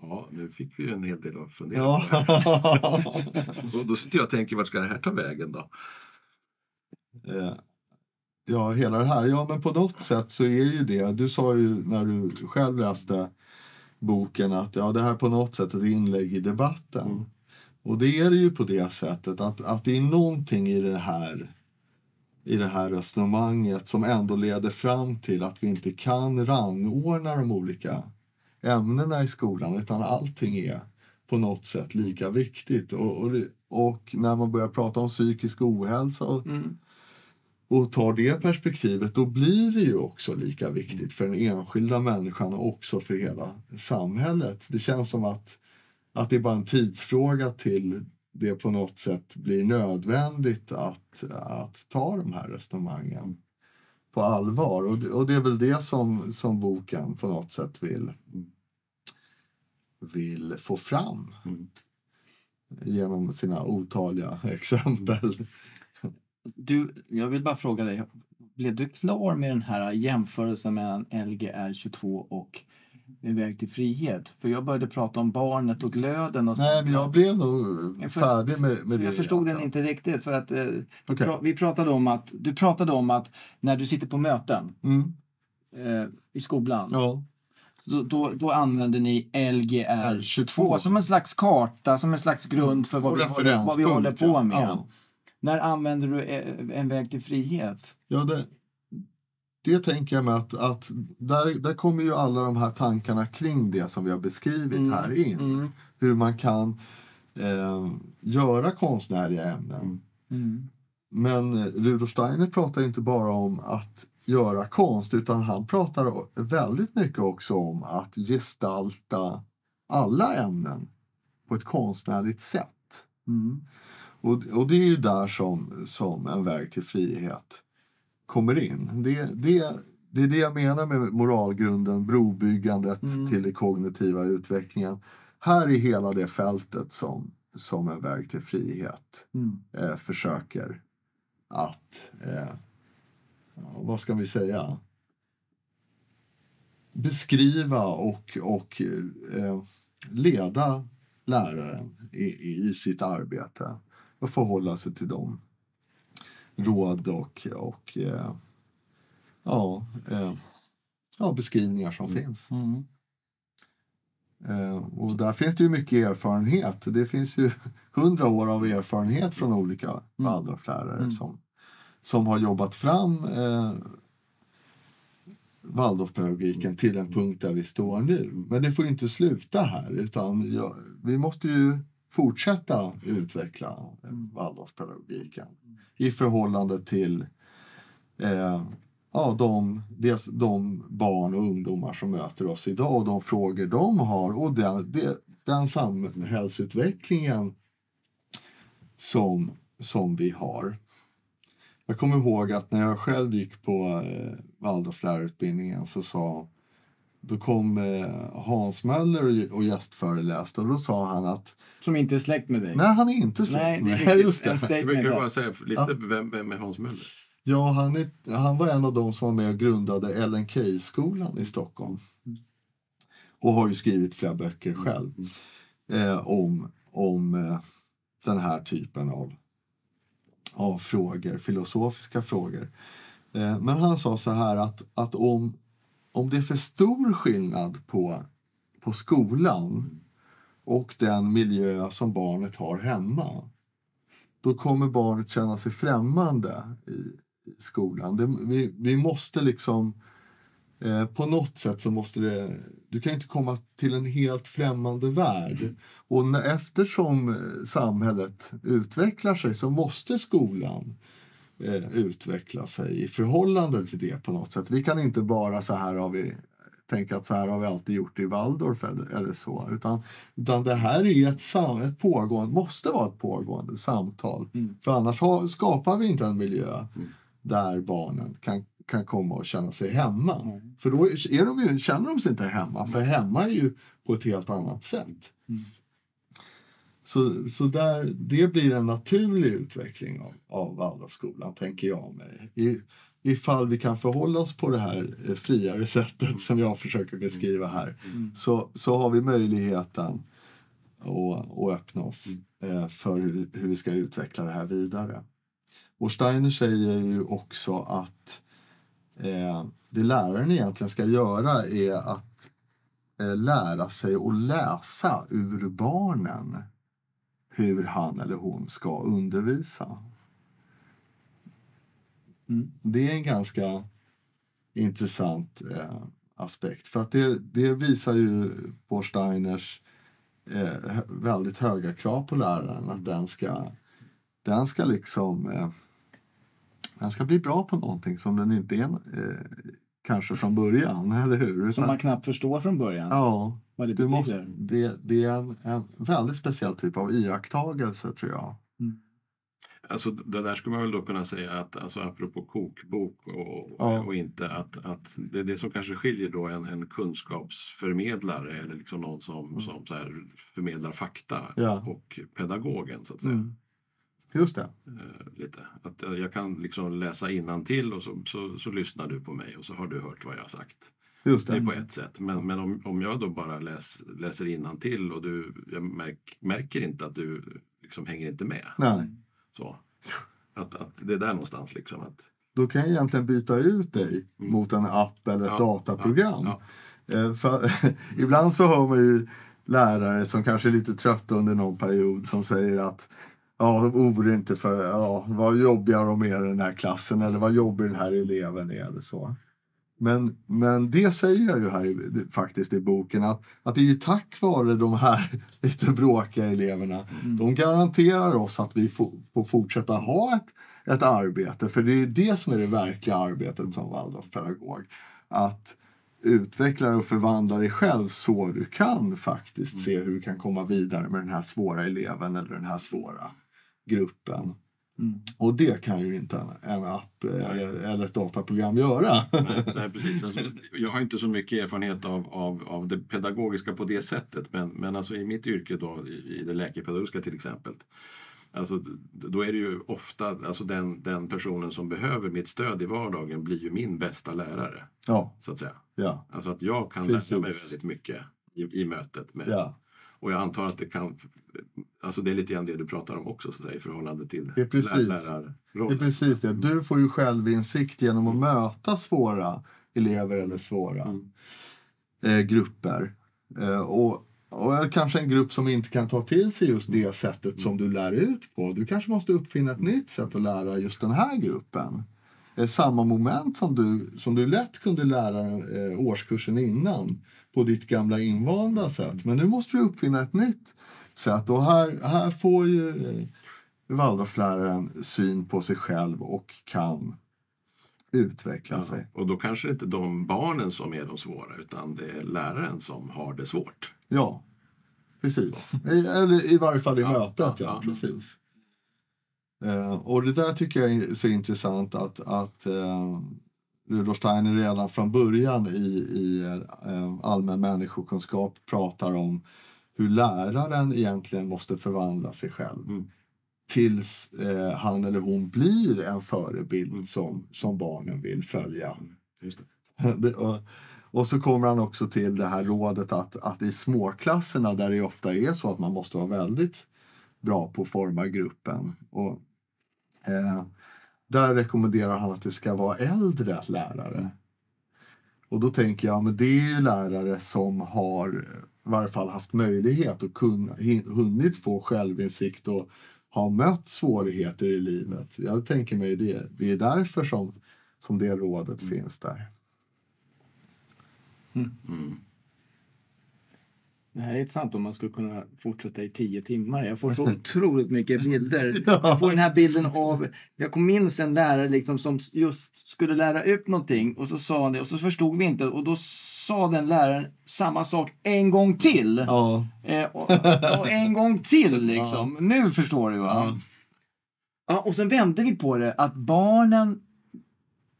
Ja, nu fick vi ju en hel del att fundera Ja. på. Och då sitter jag och tänker, vart ska det här ta vägen då? Eh, ja, hela det här. Ja, men på något sätt så är ju det. Du sa ju när du själv läste boken att ja, det här är på något sätt ett inlägg i debatten. Mm. Och det är det ju på det sättet att, att det är någonting i det här i det här resonemanget som ändå leder fram till att vi inte kan rangordna de olika ämnena i skolan utan allting är på något sätt lika viktigt. Och, och, och när man börjar prata om psykisk ohälsa och, Mm. och tar det perspektivet då blir det ju också lika viktigt för den enskilda människan och också för hela samhället. Det känns som att, att det är bara en tidsfråga till det på något sätt blir nödvändigt att, att ta de här resonemangen på allvar. Och det, och det är väl det som, som boken på något sätt vill, vill få fram Mm. genom sina otaliga exempel. Du, jag vill bara fråga dig, blev du klar med den här jämförelsen mellan Lgr 22 och En väg till frihet? För jag började prata om barnet och glöden. Och Nej, men jag blev nog färdig med, med det. jag förstod den egentligen. inte riktigt för att eh, pra- vi pratade om att du pratade om att när du sitter på möten Mm, eh, i skolan ja. Då, då, då använder ni Lgr 22 R22. som en slags karta, som en slags grund för vad, vi håller, vad vi håller på med. Ja. När använder du eh, En väg till frihet? Ja, det, det tänker jag mig att, att där, där kommer ju alla de här tankarna kring det som vi har beskrivit Mm, här in. Mm. Hur man kan eh, göra konstnärliga ämnen. Mm. Mm. Men eh, Rudolf Steiner pratar inte bara om att göra konst utan han pratar väldigt mycket också om att gestalta alla ämnen på ett konstnärligt sätt. Mm. Och, och det är ju där som, som en väg till frihet kommer in. Det, det, det är det jag menar med moralgrunden, brobyggandet Mm. till den kognitiva utvecklingen. Här är hela det fältet som, som en väg till frihet Mm. eh, försöker att, eh, vad ska vi säga, beskriva och, och eh, leda läraren i, i, i sitt arbete och förhålla sig till de råd och, och eh, ja, eh, ja, beskrivningar som finns. Mm. Eh, och där finns det ju mycket erfarenhet. Det finns ju hundra år av erfarenhet från olika Waldorflärare Mm. som, som har jobbat fram eh, Waldorfpedagogiken till en punkt där vi står nu. Men det får ju inte sluta här utan jag, vi måste ju fortsätta utveckla eh, Waldorfpedagogiken i förhållande till eh, ja, de, dels de barn och ungdomar som möter oss idag och de frågor de har och den, det, den samhällsutvecklingen som, som vi har. Jag kommer ihåg att när jag själv gick på eh, Waldorflärarutbildningen så sa då kom eh, Hans Möller och, och gästföreläste och då sa han att Som inte är släkt med dig? nej, han är inte släkt Nej, med mig. Just det. du där. bara säga lite vem, vem är Hans Möller? Ja, han, är, han var en av de som var med och grundade LNK-skolan i Stockholm. Och har ju skrivit flera böcker själv eh, om, om eh, den här typen av, av frågor, filosofiska frågor. Eh, men han sa så här att, att om, om det är för stor skillnad på, på skolan och den miljö som barnet har hemma då kommer barnet känna sig främmande i, i skolan. Det, vi, vi måste liksom... Eh, på något sätt så måste det... Du kan inte komma till en helt främmande värld. Och när, eftersom eh, samhället utvecklar sig så måste skolan eh, utveckla sig i förhållande till det på något sätt. Vi kan inte bara så här har vi tänka att så här har vi alltid gjort i Waldorf eller, eller så. Utan, utan det här är ett, sam, ett pågående, måste vara ett pågående samtal. För annars har, skapar vi inte en miljö där barnen kan, kan komma och känna sig hemma. För då är de ju, känner de sig inte hemma, för hemma är ju på ett helt annat sätt. Så, så där, det blir en naturlig utveckling av, av Waldorfskolan, tänker jag mig. I, ifall vi kan förhålla oss på det här eh, friare sättet som jag försöker beskriva här så, så har vi möjligheten att, att öppna oss eh, för hur, hur vi ska utveckla det här vidare. Och Steiner säger ju också att eh, det läraren egentligen ska göra är att eh, lära sig att läsa ur barnen hur han eller hon ska undervisa. Mm. Det är en ganska intressant eh, aspekt. För att det, det visar ju på Steiners eh, väldigt höga krav på läraren. Att den ska, den ska liksom eh, den ska bli bra på någonting som den inte är eh, kanske från början, eller hur? Som man knappt förstår från början ja, vad det du betyder. måste, det, det är en, en väldigt speciell typ av iakttagelse tror jag. Alltså, det där skulle man väl då kunna säga att alltså, apropå kokbok och, Ja. och inte att, att det är det som kanske skiljer då en, en kunskapsförmedlare eller liksom någon som, som så här förmedlar fakta Mm. Ja. och pedagogen så att säga. Mm. Just det. Eh, lite. Att eh, jag kan liksom läsa till och så, så, så lyssnar du på mig och så har du hört vad jag har sagt. Just Det är det. på ett sätt. Men, men om, om jag då bara läs, läser till och du, jag märk, märker inte att du liksom hänger inte med. Nej. Så. Att, att det är där någonstans liksom. Att, Då kan jag egentligen byta ut dig Mm. mot en app eller ett Ja, dataprogram. ja, Eh, För, ibland så hör man ju lärare som kanske är lite trötta under någon period som säger att ja, vore inte för, ja, vad jobbiga de är i den här klassen eller vad jobbig den här eleven är eller så. Men, men det säger jag ju här i, faktiskt i boken att, att det är ju tack vare de här lite bråkiga eleverna. De garanterar oss att vi får, får fortsätta ha ett, ett arbete. För det är det som är det verkliga arbetet som Waldorfpedagog. Att utveckla och förvandla dig själv så du kan faktiskt se hur du kan komma vidare med den här svåra eleven eller den här svåra gruppen. Mm. Och det kan ju inte en, app eller, eller ett dataprogram göra. nej, nej, precis. Alltså, jag har inte så mycket erfarenhet av, av, av det pedagogiska på det sättet. Men, men alltså i mitt yrke då, i, i det läkepedagogiska till exempel. Alltså, då är det ju ofta alltså den, den personen som behöver mitt stöd i vardagen blir ju min bästa lärare. ja, Så att säga. ja, Alltså att jag kan Precis. lära mig väldigt mycket i, i mötet med, ja. Och jag antar att det kan, alltså det är lite grann det du pratar om också så att säga, i förhållande till Det är precis. lär- Det är lärarrollen. precis det. Du får ju självinsikt genom att möta svåra elever eller svåra Mm. eh, grupper. Eh, och, och kanske en grupp som inte kan ta till sig just det sättet som du lär ut på. Du kanske måste uppfinna ett nytt sätt att lära just den här gruppen. Eh, samma moment som du, som du lätt kunde lära eh, årskursen innan på ditt gamla invanda sätt. Men nu måste du uppfinna ett nytt sätt. Och här, här får ju eh, Waldorfläraren syn på sig själv och kan utveckla Ja, sig. och då kanske det inte är de barnen som är de svåra utan det är läraren som har det svårt. Ja, precis. I, eller i varje fall i Ja, mötet, ja, ja. precis. Eh, och det där tycker jag är så intressant att, att eh, Rudolf Steiner redan från början i, i eh, allmän människokunskap pratar om hur läraren egentligen måste förvandla sig själv. Mm. Tills eh, han eller hon blir en förebild Mm. som, som barnen vill följa. Just det. Det, och, och så kommer han också till det här rådet att, att i småklasserna där det ofta är så att man måste vara väldigt bra på att forma gruppen. Och, eh, där rekommenderar han att det ska vara äldre lärare. Och då tänker jag, men det är ju lärare som har i varje fall haft möjlighet och kun, hunnit få självinsikt och har mött svårigheter i livet. Jag tänker mig det, det är därför som, som det rådet finns där. Mm. Det här är intressant om man skulle kunna fortsätta i tio timmar. Jag får så otroligt mycket bilder. Jag får den här bilden av, jag minns en lärare liksom som just skulle lära ut någonting och så sa han det och så förstod vi inte och då sa den läraren samma sak en gång till. Ja, Eh, och, och en gång till liksom. Nu förstår du va? Ja. Ja, och sen vände vi på det att barnen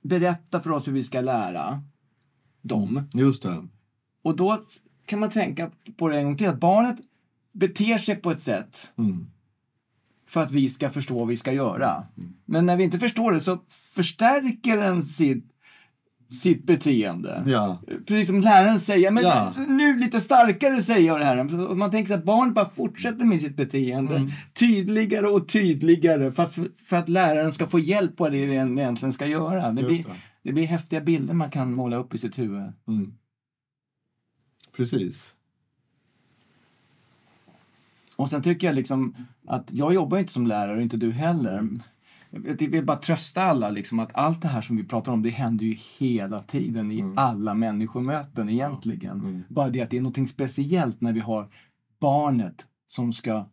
berättar för oss hur vi ska lära dem. just det. Och då kan man tänka på det en gång till. Att barnet beter sig på ett sätt Mm. för att vi ska förstå vad vi ska göra. Men när vi inte förstår det så förstärker den sitt, sitt beteende. Ja, Precis som läraren säger, men Ja. nu lite starkare säger jag det här. Man tänker att barnet bara fortsätter med sitt beteende. Mm. Tydligare och tydligare för att, för att läraren ska få hjälp på det den egentligen ska göra. Det just blir, det. det blir häftiga bilder man kan måla upp i sitt huvud. Mm. Precis. Och sen tycker jag liksom att jag jobbar inte som lärare inte du heller. Jag vill bara trösta alla liksom att allt det här som vi pratar om det händer ju hela tiden i alla människomöten egentligen. Mm. Bara det att det är något speciellt när vi har barnet som ska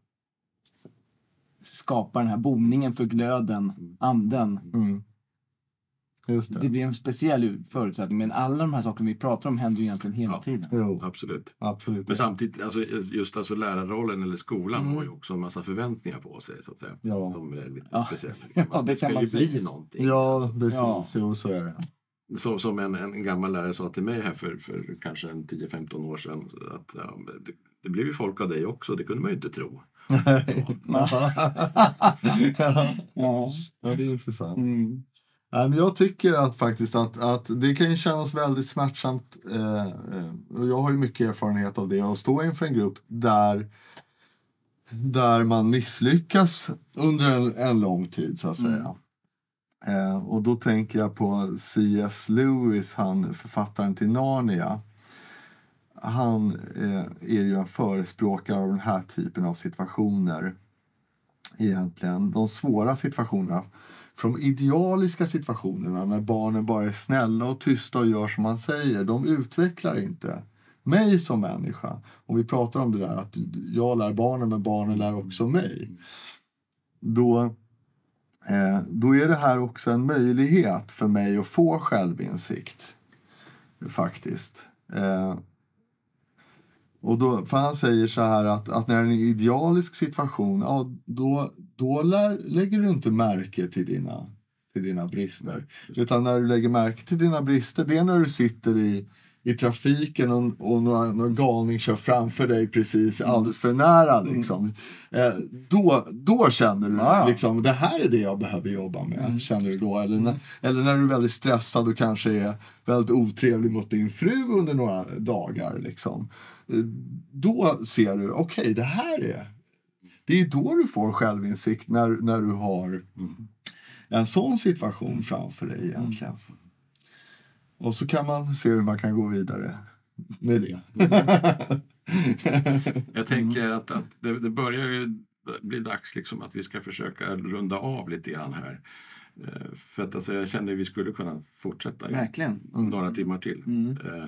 skapa den här boningen för glöden, anden. Mm. Just Det det. blir en speciell förutsättning men alla de här sakerna vi pratar om händer ju egentligen hela Ja. tiden. Jo, Absolut. absolut. Men samtidigt, alltså, just alltså lärarrollen eller skolan Mm. har ju också en massa förväntningar på sig. Så att säga. Ja. De är lite Ja. speciella. Ja, det det ska kan man ju bli säga. någonting. Ja, Alltså, precis. Ja. Jo, så är det. så, som en, en gammal lärare sa till mig här för, för kanske en 10-15 år sedan. Att, ja, det, det blev ju folk av dig också, det kunde man ju inte tro. ja. Ja. ja, det är intressant. Mm. Jag tycker att faktiskt att, att det kan ju kännas väldigt smärtsamt. Eh, eh, och jag har ju mycket erfarenhet av det. Att stå inför en grupp där, där man misslyckas under en, en lång tid så att säga. Eh, och då tänker jag på C.S. Lewis, han författaren till Narnia. Han är ju en förespråkare av den här typen av situationer. Egentligen. De svåra situationerna för de idealiska situationerna när barnen bara är snälla och tysta och gör som man säger, de utvecklar inte mig som människa. Om vi pratar om det där att jag lär barnen men barnen lär också mig. Då, eh, då är det här också en möjlighet för mig att få självinsikt. Faktiskt. Eh, och då, för han säger så här att, att när det är en idealisk situation, ja, då, då lär, lägger du inte märke till dina, till dina brister. Utan när du lägger märke till dina brister, det är när du sitter i, i trafiken och, och några, några galning kör framför dig precis alldeles för nära. Liksom. Eh, då, då känner du Ja. liksom, det här är det jag behöver jobba med. Känner du då. Eller, när, eller när du är väldigt stressad och kanske är väldigt otrevlig mot din fru under några dagar. Liksom. Eh, Då ser du, okej det här är det är då du får självinsikt när, när du har en sån situation framför dig egentligen. Och så kan man se hur man kan gå vidare med det. Jag tänker att, att det, det börjar ju bli dags liksom att vi ska försöka runda av lite grann här. Eh, För att alltså, jag känner att vi skulle kunna fortsätta Verkligen. några timmar till. Mm. Eh,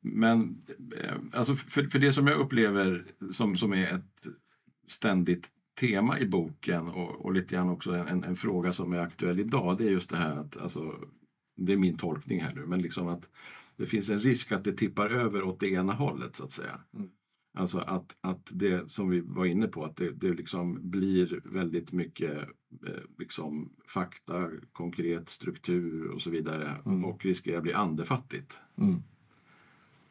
Men eh, alltså för, för det som jag upplever som, som är ett ständigt tema i boken och, och lite grann också en, en fråga som är aktuell idag, det är just det här att, alltså, det är min tolkning här nu, men liksom att det finns en risk att det tippar över åt det ena hållet så att säga. Mm. Alltså att, att det som vi var inne på, att det, det liksom blir väldigt mycket eh, liksom fakta, konkret struktur och så vidare Mm. och riskerar att bli andefattigt. Mm.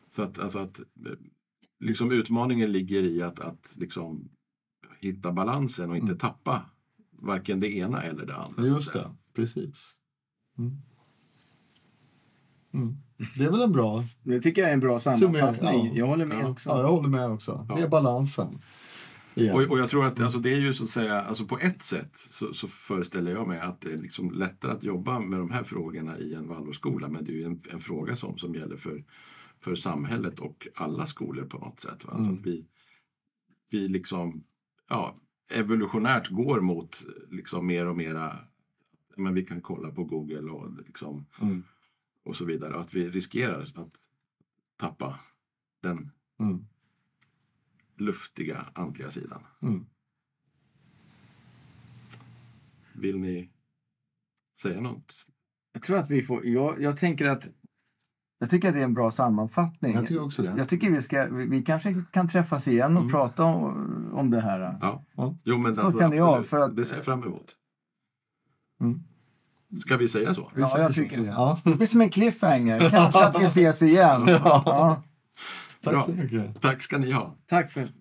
Så att, alltså att eh, liksom utmaningen ligger i att, att liksom hitta balansen och inte Mm. tappa varken det ena eller det andra. Just det, precis. Mm. Mm. Det är väl en bra... Det tycker jag är en bra sammanfattning. ja. Jag håller med Ja. också. Ja, jag håller med också. Det är balansen. Och, och jag tror att alltså, det är ju så att säga, alltså på ett sätt så, så föreställer jag mig att det är liksom lättare att jobba med de här frågorna i en Waldorfskola. Men det är ju en, en fråga som, som gäller för, för samhället och alla skolor på något sätt. Va? Så Mm. att vi, vi liksom ja, evolutionärt går mot liksom mer och mera, men vi kan kolla på Google och, liksom, Mm. Och så vidare. Och att vi riskerar att tappa den Mm. luftiga andliga sidan. Mm. Vill ni säga något? Jag tror att vi får... Jag, jag tänker att... Jag tycker att det är en bra sammanfattning. Jag tycker också det. Jag tycker vi ska... Vi, vi kanske kan träffas igen och Mm. prata om, om det här. Ja. Jo, men alltså, kan jag, för att- det ser jag fram emot. Mm. Ska vi säga så? Vi Ja, säger jag så. tycker det. Ja. Det blir som en cliffhanger. Kanske att vi ses igen. Ja. Ja. Tack så mycket. Tack ska ni ha. Tack för